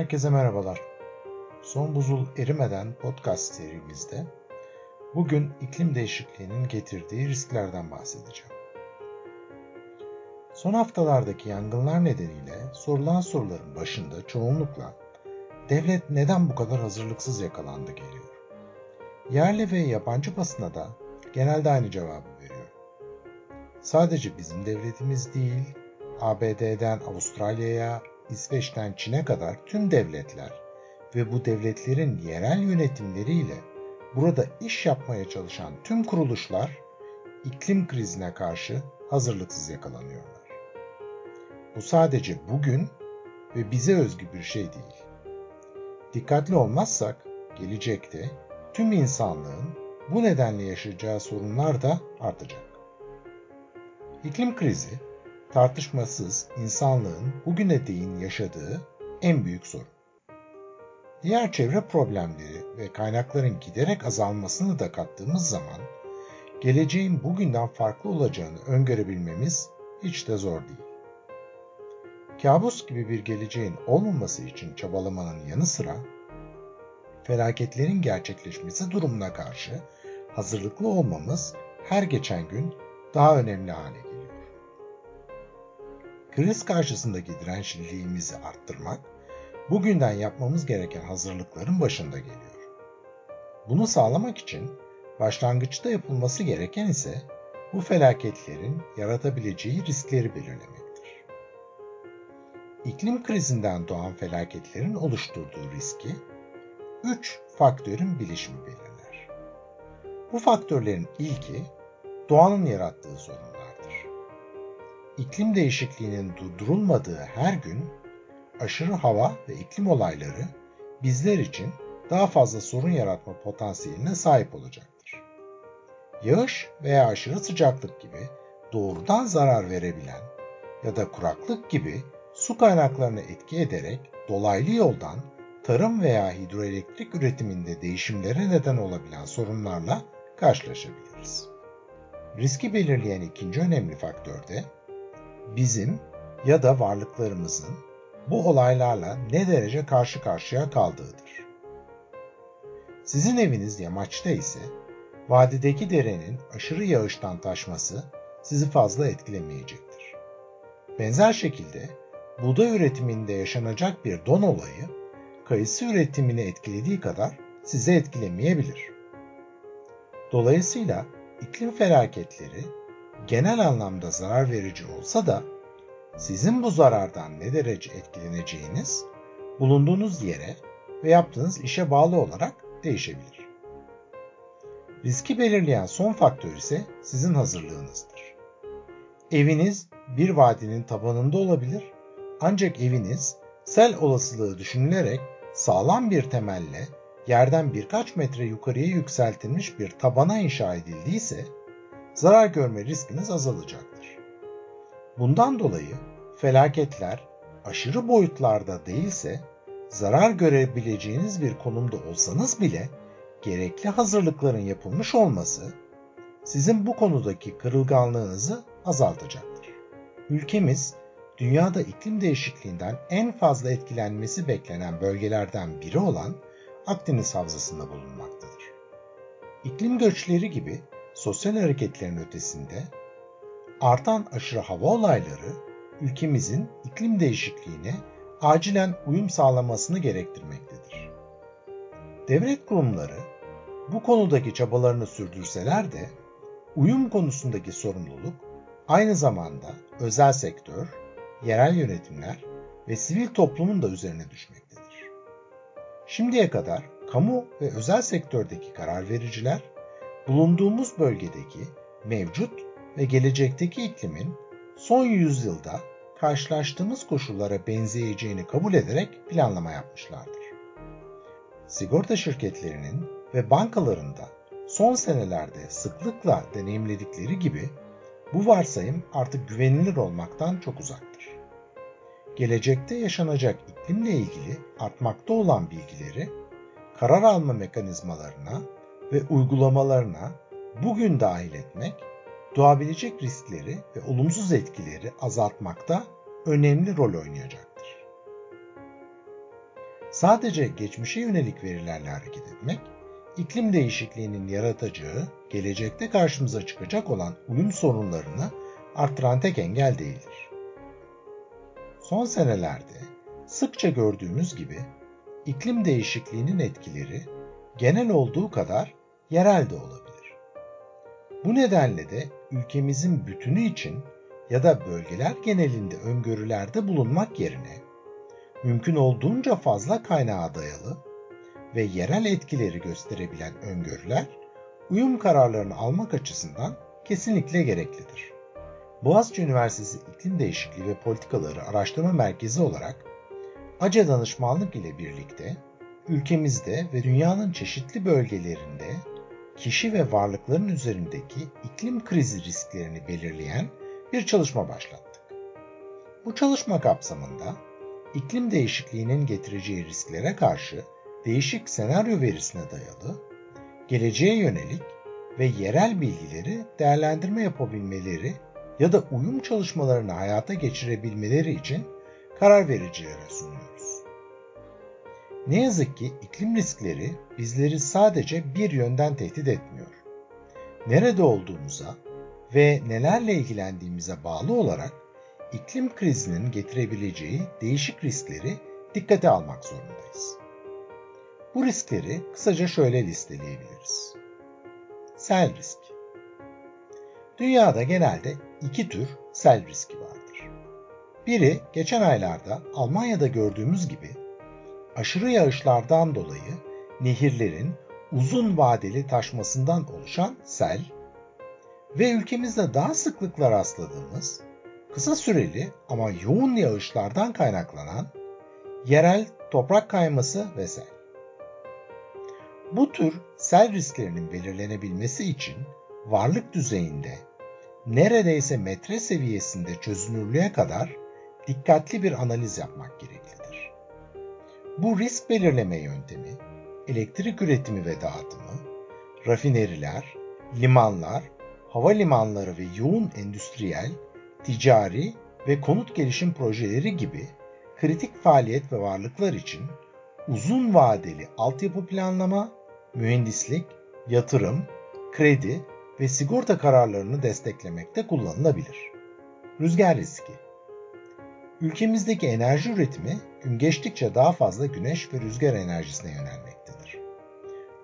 Herkese merhabalar. Son buzul erimeden podcast serimizde bugün iklim değişikliğinin getirdiği risklerden bahsedeceğim. Son haftalardaki yangınlar nedeniyle sorulan soruların başında çoğunlukla devlet neden bu kadar hazırlıksız yakalandı geliyor. Yerli ve yabancı basına da genelde aynı cevabı veriyor. Sadece bizim devletimiz değil, ABD'den Avustralya'ya, İsveç'ten Çin'e kadar tüm devletler ve bu devletlerin yerel yönetimleriyle burada iş yapmaya çalışan tüm kuruluşlar iklim krizine karşı hazırlıksız yakalanıyorlar. Bu sadece bugün ve bize özgü bir şey değil. Dikkatli olmazsak gelecekte tüm insanlığın bu nedenle yaşayacağı sorunlar da artacak. İklim krizi tartışmasız insanlığın bugüne değin yaşadığı en büyük sorun. Diğer çevre problemleri ve kaynakların giderek azalmasını da kattığımız zaman geleceğin bugünden farklı olacağını öngörebilmemiz hiç de zor değil. Kabus gibi bir geleceğin olmaması için çabalamanın yanı sıra felaketlerin gerçekleşmesi durumuna karşı hazırlıklı olmamız her geçen gün daha önemli hale geliyor kriz karşısındaki dirençliliğimizi arttırmak, bugünden yapmamız gereken hazırlıkların başında geliyor. Bunu sağlamak için başlangıçta yapılması gereken ise bu felaketlerin yaratabileceği riskleri belirlemektir. İklim krizinden doğan felaketlerin oluşturduğu riski üç faktörün bilişimi belirler. Bu faktörlerin ilki doğanın yarattığı sorun iklim değişikliğinin durdurulmadığı her gün aşırı hava ve iklim olayları bizler için daha fazla sorun yaratma potansiyeline sahip olacaktır. Yağış veya aşırı sıcaklık gibi doğrudan zarar verebilen ya da kuraklık gibi su kaynaklarını etki ederek dolaylı yoldan tarım veya hidroelektrik üretiminde değişimlere neden olabilen sorunlarla karşılaşabiliriz. Riski belirleyen ikinci önemli faktör de bizim ya da varlıklarımızın bu olaylarla ne derece karşı karşıya kaldığıdır. Sizin eviniz yamaçta ise vadideki derenin aşırı yağıştan taşması sizi fazla etkilemeyecektir. Benzer şekilde buğday üretiminde yaşanacak bir don olayı kayısı üretimini etkilediği kadar sizi etkilemeyebilir. Dolayısıyla iklim felaketleri genel anlamda zarar verici olsa da sizin bu zarardan ne derece etkileneceğiniz bulunduğunuz yere ve yaptığınız işe bağlı olarak değişebilir. Riski belirleyen son faktör ise sizin hazırlığınızdır. Eviniz bir vadinin tabanında olabilir ancak eviniz sel olasılığı düşünülerek sağlam bir temelle yerden birkaç metre yukarıya yükseltilmiş bir tabana inşa edildiyse zarar görme riskiniz azalacaktır. Bundan dolayı felaketler aşırı boyutlarda değilse zarar görebileceğiniz bir konumda olsanız bile gerekli hazırlıkların yapılmış olması sizin bu konudaki kırılganlığınızı azaltacaktır. Ülkemiz dünyada iklim değişikliğinden en fazla etkilenmesi beklenen bölgelerden biri olan Akdeniz Havzası'nda bulunmaktadır. İklim göçleri gibi sosyal hareketlerin ötesinde artan aşırı hava olayları ülkemizin iklim değişikliğine acilen uyum sağlamasını gerektirmektedir. Devlet kurumları bu konudaki çabalarını sürdürseler de uyum konusundaki sorumluluk aynı zamanda özel sektör, yerel yönetimler ve sivil toplumun da üzerine düşmektedir. Şimdiye kadar kamu ve özel sektördeki karar vericiler bulunduğumuz bölgedeki mevcut ve gelecekteki iklimin son yüzyılda karşılaştığımız koşullara benzeyeceğini kabul ederek planlama yapmışlardır. Sigorta şirketlerinin ve bankalarında son senelerde sıklıkla deneyimledikleri gibi bu varsayım artık güvenilir olmaktan çok uzaktır. Gelecekte yaşanacak iklimle ilgili artmakta olan bilgileri karar alma mekanizmalarına ve uygulamalarına bugün dahil etmek, doğabilecek riskleri ve olumsuz etkileri azaltmakta önemli rol oynayacaktır. Sadece geçmişe yönelik verilerle hareket etmek, iklim değişikliğinin yaratacağı, gelecekte karşımıza çıkacak olan uyum sorunlarını artıran tek engel değildir. Son senelerde sıkça gördüğümüz gibi iklim değişikliğinin etkileri genel olduğu kadar yerel de olabilir. Bu nedenle de ülkemizin bütünü için ya da bölgeler genelinde öngörülerde bulunmak yerine mümkün olduğunca fazla kaynağa dayalı ve yerel etkileri gösterebilen öngörüler uyum kararlarını almak açısından kesinlikle gereklidir. Boğaziçi Üniversitesi İklim Değişikliği ve Politikaları Araştırma Merkezi olarak ACE danışmanlık ile birlikte ülkemizde ve dünyanın çeşitli bölgelerinde kişi ve varlıkların üzerindeki iklim krizi risklerini belirleyen bir çalışma başlattık. Bu çalışma kapsamında iklim değişikliğinin getireceği risklere karşı değişik senaryo verisine dayalı, geleceğe yönelik ve yerel bilgileri değerlendirme yapabilmeleri ya da uyum çalışmalarını hayata geçirebilmeleri için karar vericilere sunuyoruz. Ne yazık ki iklim riskleri bizleri sadece bir yönden tehdit etmiyor. Nerede olduğumuza ve nelerle ilgilendiğimize bağlı olarak iklim krizinin getirebileceği değişik riskleri dikkate almak zorundayız. Bu riskleri kısaca şöyle listeleyebiliriz. Sel riski. Dünyada genelde iki tür sel riski vardır. Biri geçen aylarda Almanya'da gördüğümüz gibi aşırı yağışlardan dolayı nehirlerin uzun vadeli taşmasından oluşan sel ve ülkemizde daha sıklıkla rastladığımız kısa süreli ama yoğun yağışlardan kaynaklanan yerel toprak kayması ve sel. Bu tür sel risklerinin belirlenebilmesi için varlık düzeyinde neredeyse metre seviyesinde çözünürlüğe kadar dikkatli bir analiz yapmak gereklidir. Bu risk belirleme yöntemi, elektrik üretimi ve dağıtımı, rafineriler, limanlar, havalimanları ve yoğun endüstriyel, ticari ve konut gelişim projeleri gibi kritik faaliyet ve varlıklar için uzun vadeli altyapı planlama, mühendislik, yatırım, kredi ve sigorta kararlarını desteklemekte kullanılabilir. Rüzgar riski Ülkemizdeki enerji üretimi gün geçtikçe daha fazla güneş ve rüzgar enerjisine yönelmektedir.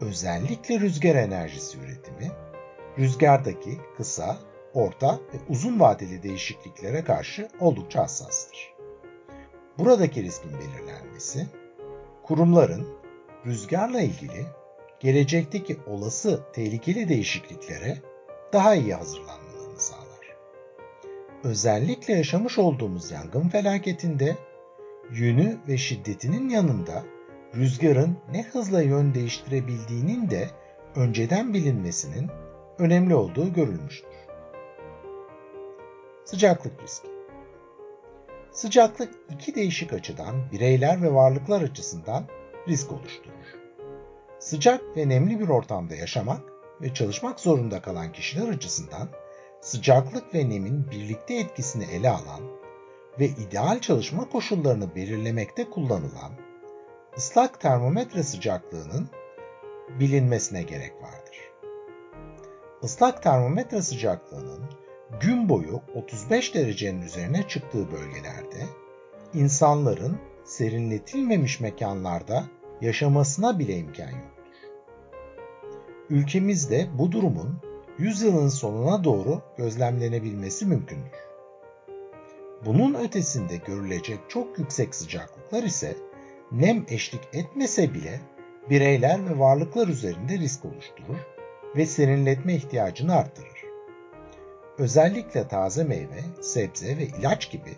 Özellikle rüzgar enerjisi üretimi, rüzgardaki kısa, orta ve uzun vadeli değişikliklere karşı oldukça hassastır. Buradaki riskin belirlenmesi, kurumların rüzgarla ilgili gelecekteki olası tehlikeli değişikliklere daha iyi hazırlanmalarını sağlar. Özellikle yaşamış olduğumuz yangın felaketinde yönü ve şiddetinin yanında rüzgarın ne hızla yön değiştirebildiğinin de önceden bilinmesinin önemli olduğu görülmüştür. Sıcaklık riski Sıcaklık iki değişik açıdan bireyler ve varlıklar açısından risk oluşturur. Sıcak ve nemli bir ortamda yaşamak ve çalışmak zorunda kalan kişiler açısından sıcaklık ve nemin birlikte etkisini ele alan ve ideal çalışma koşullarını belirlemekte kullanılan ıslak termometre sıcaklığının bilinmesine gerek vardır. Islak termometre sıcaklığının gün boyu 35 derecenin üzerine çıktığı bölgelerde insanların serinletilmemiş mekanlarda yaşamasına bile imkan yoktur. Ülkemizde bu durumun yüzyılın sonuna doğru gözlemlenebilmesi mümkündür. Bunun ötesinde görülecek çok yüksek sıcaklıklar ise nem eşlik etmese bile bireyler ve varlıklar üzerinde risk oluşturur ve serinletme ihtiyacını arttırır. Özellikle taze meyve, sebze ve ilaç gibi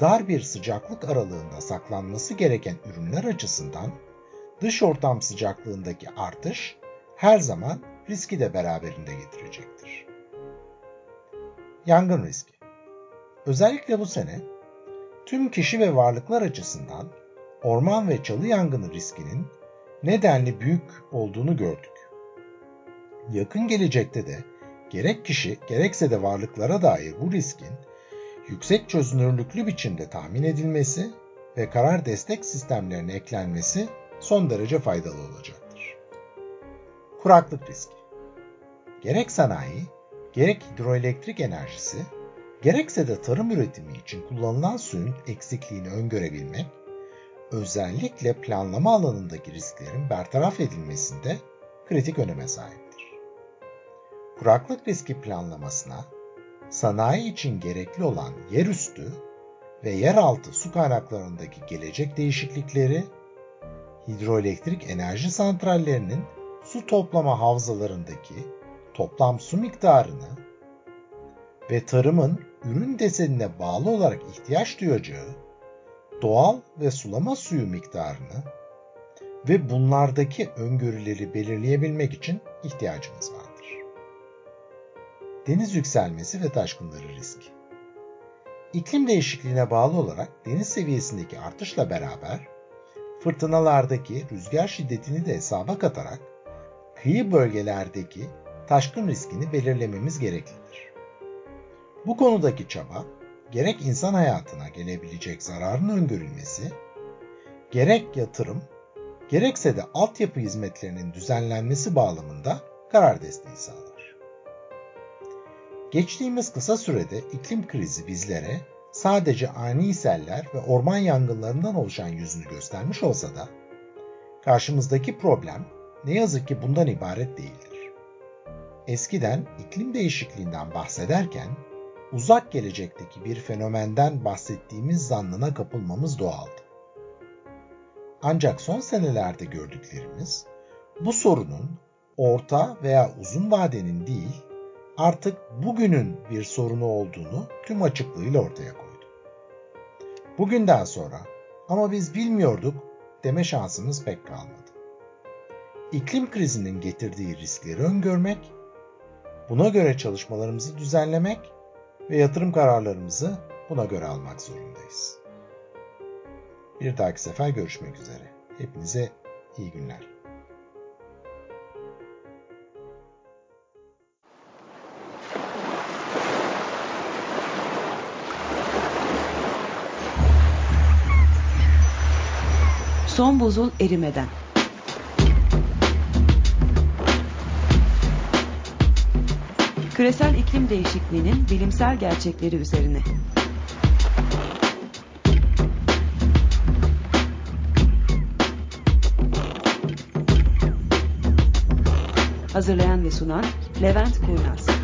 dar bir sıcaklık aralığında saklanması gereken ürünler açısından dış ortam sıcaklığındaki artış her zaman riski de beraberinde getirecektir. Yangın riski Özellikle bu sene tüm kişi ve varlıklar açısından orman ve çalı yangını riskinin nedenli büyük olduğunu gördük. Yakın gelecekte de gerek kişi gerekse de varlıklara dair bu riskin yüksek çözünürlüklü biçimde tahmin edilmesi ve karar destek sistemlerine eklenmesi son derece faydalı olacaktır. Kuraklık riski Gerek sanayi, gerek hidroelektrik enerjisi, gerekse de tarım üretimi için kullanılan suyun eksikliğini öngörebilmek, özellikle planlama alanındaki risklerin bertaraf edilmesinde kritik öneme sahiptir. Kuraklık riski planlamasına sanayi için gerekli olan yerüstü ve yeraltı su kaynaklarındaki gelecek değişiklikleri, hidroelektrik enerji santrallerinin su toplama havzalarındaki toplam su miktarını ve tarımın ürün desenine bağlı olarak ihtiyaç duyacağı doğal ve sulama suyu miktarını ve bunlardaki öngörüleri belirleyebilmek için ihtiyacımız vardır. Deniz yükselmesi ve taşkınları riski. İklim değişikliğine bağlı olarak deniz seviyesindeki artışla beraber fırtınalardaki rüzgar şiddetini de hesaba katarak kıyı bölgelerdeki taşkın riskini belirlememiz gereklidir. Bu konudaki çaba gerek insan hayatına gelebilecek zararın öngörülmesi, gerek yatırım, gerekse de altyapı hizmetlerinin düzenlenmesi bağlamında karar desteği sağlar. Geçtiğimiz kısa sürede iklim krizi bizlere sadece ani seller ve orman yangınlarından oluşan yüzünü göstermiş olsa da karşımızdaki problem ne yazık ki bundan ibaret değildir. Eskiden iklim değişikliğinden bahsederken uzak gelecekteki bir fenomenden bahsettiğimiz zannına kapılmamız doğaldı. Ancak son senelerde gördüklerimiz bu sorunun orta veya uzun vadenin değil, artık bugünün bir sorunu olduğunu tüm açıklığıyla ortaya koydu. Bugünden sonra ama biz bilmiyorduk deme şansımız pek kalmadı. İklim krizinin getirdiği riskleri öngörmek, buna göre çalışmalarımızı düzenlemek ve yatırım kararlarımızı buna göre almak zorundayız. Bir dahaki sefer görüşmek üzere. Hepinize iyi günler. Son buzul erimeden. Küresel iklim değişikliğinin bilimsel gerçekleri üzerine. Hazırlayan ve sunan Levent Kurnaz.